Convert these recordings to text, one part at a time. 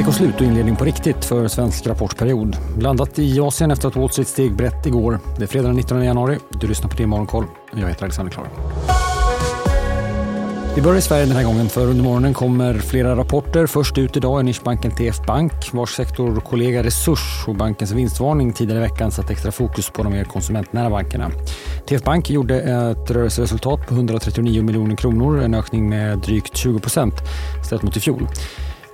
Veckoslut och inledning på riktigt för svensk rapportperiod. Landat i Asien efter att Wall Street steg brett igår. Det är fredag den 19 januari. Du lyssnar på det Morgonkoll. Jag heter Alexander Klar. Vi börjar i Sverige den här gången för under morgonen kommer flera rapporter. Först ut idag är nischbanken TF Bank vars sektorkollega Resurs och bankens vinstvarning tidigare i veckan satt extra fokus på de mer konsumentnära bankerna. TF Bank gjorde ett rörelseresultat på 139 miljoner kronor, en ökning med drygt 20 procent ställt mot i fjol.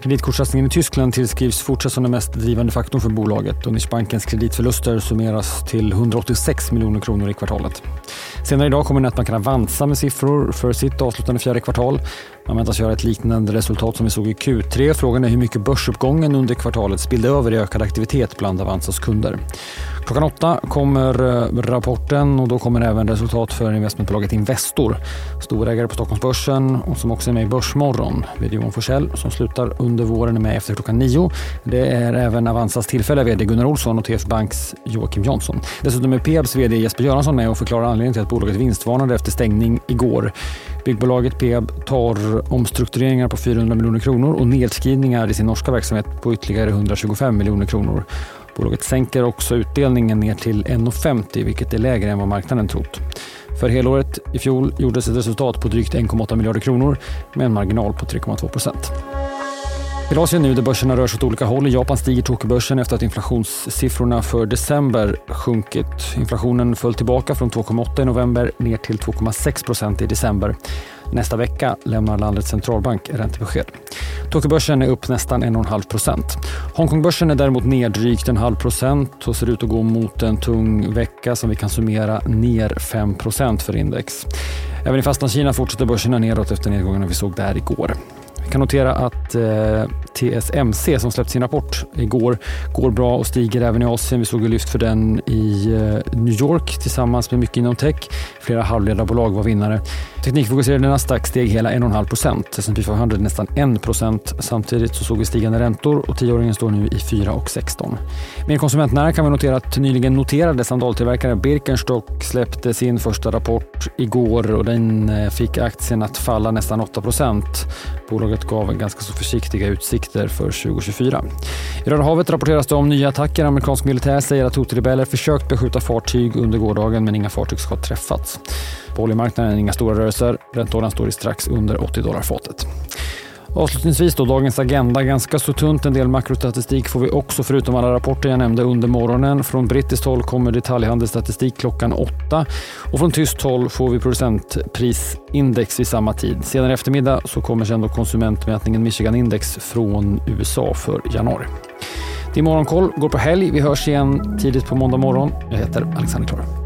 Kreditkortsatsningen i Tyskland tillskrivs fortsatt som den mest drivande faktorn för bolaget och Nischbankens kreditförluster summeras till 186 miljoner kronor i kvartalet. Senare idag kommer nätbanken Avanza med siffror för sitt avslutande fjärde kvartal. Man väntas göra ett liknande resultat som vi såg i Q3. Frågan är hur mycket börsuppgången under kvartalet spillde över i ökad aktivitet bland Avanzas kunder. Klockan åtta kommer eh, rapporten och då kommer även resultat för investmentbolaget Investor. Storägare på Stockholmsbörsen och som också är med i Börsmorgon. VD Johan Forsell som slutar under våren är med efter klockan nio. Det är även Avanzas tillfälliga VD Gunnar Olsson och TF Banks Joakim Jansson. Dessutom är Peabs VD Jesper Göransson med och förklarar anledningen till att bolaget vinstvarnade efter stängning igår. Byggbolaget Peab tar omstruktureringar på 400 miljoner kronor och nedskrivningar i sin norska verksamhet på ytterligare 125 miljoner kronor. Bolaget sänker också utdelningen ner till 1,50 vilket är lägre än vad marknaden trott. För helåret i fjol gjordes ett resultat på drygt 1,8 miljarder kronor med en marginal på 3,2 procent. I Asien nu där börserna rör sig åt olika håll. I Japan stiger Tokyobörsen efter att inflationssiffrorna för december sjunkit. Inflationen föll tillbaka från 2,8 i november ner till 2,6 procent i december. Nästa vecka lämnar landets centralbank räntebesked. Tokyobörsen är upp nästan 1,5 procent. Hongkongbörsen är däremot ner drygt en halv procent och ser ut att gå mot en tung vecka som vi kan summera ner 5 procent för index. Även i Fastlandskina fortsätter börserna neråt efter nedgångarna vi såg där igår. Vi kan notera att eh, TSMC som släppte sin rapport igår går bra och stiger även i Asien. Vi såg ju lyft för den i eh, New York tillsammans med mycket inom tech. Flera halvledarbolag var vinnare. Teknikfokuserade Nasdaq steg hela 1,5 procent. S&P 500 nästan 1 procent. Samtidigt så såg vi stigande räntor och tioåringen står nu i 4,16. Mer konsumentnära kan vi notera att nyligen noterade sandaltillverkaren Birkenstock släppte sin första rapport igår och den eh, fick aktien att falla nästan 8 procent. Bolaget gav ganska så försiktiga utsikter för 2024. I Röda havet rapporteras det om nya attacker. Amerikansk militär säger att hotrebeller försökt beskjuta fartyg under gårdagen men inga fartyg ska ha träffats. På oljemarknaden inga stora rörelser. Brentoljan står i strax under 80 dollar fatet. Avslutningsvis då, dagens agenda. Ganska så tunt. En del makrostatistik får vi också förutom alla rapporter jag nämnde under morgonen. Från brittiskt håll kommer detaljhandelsstatistik klockan åtta och från tyskt håll får vi producentprisindex vid samma tid. Senare i eftermiddag så kommer sen då konsumentmätningen Michigan Index från USA för januari. Din morgonkoll går på helg. Vi hörs igen tidigt på måndag morgon. Jag heter Alexander Klar.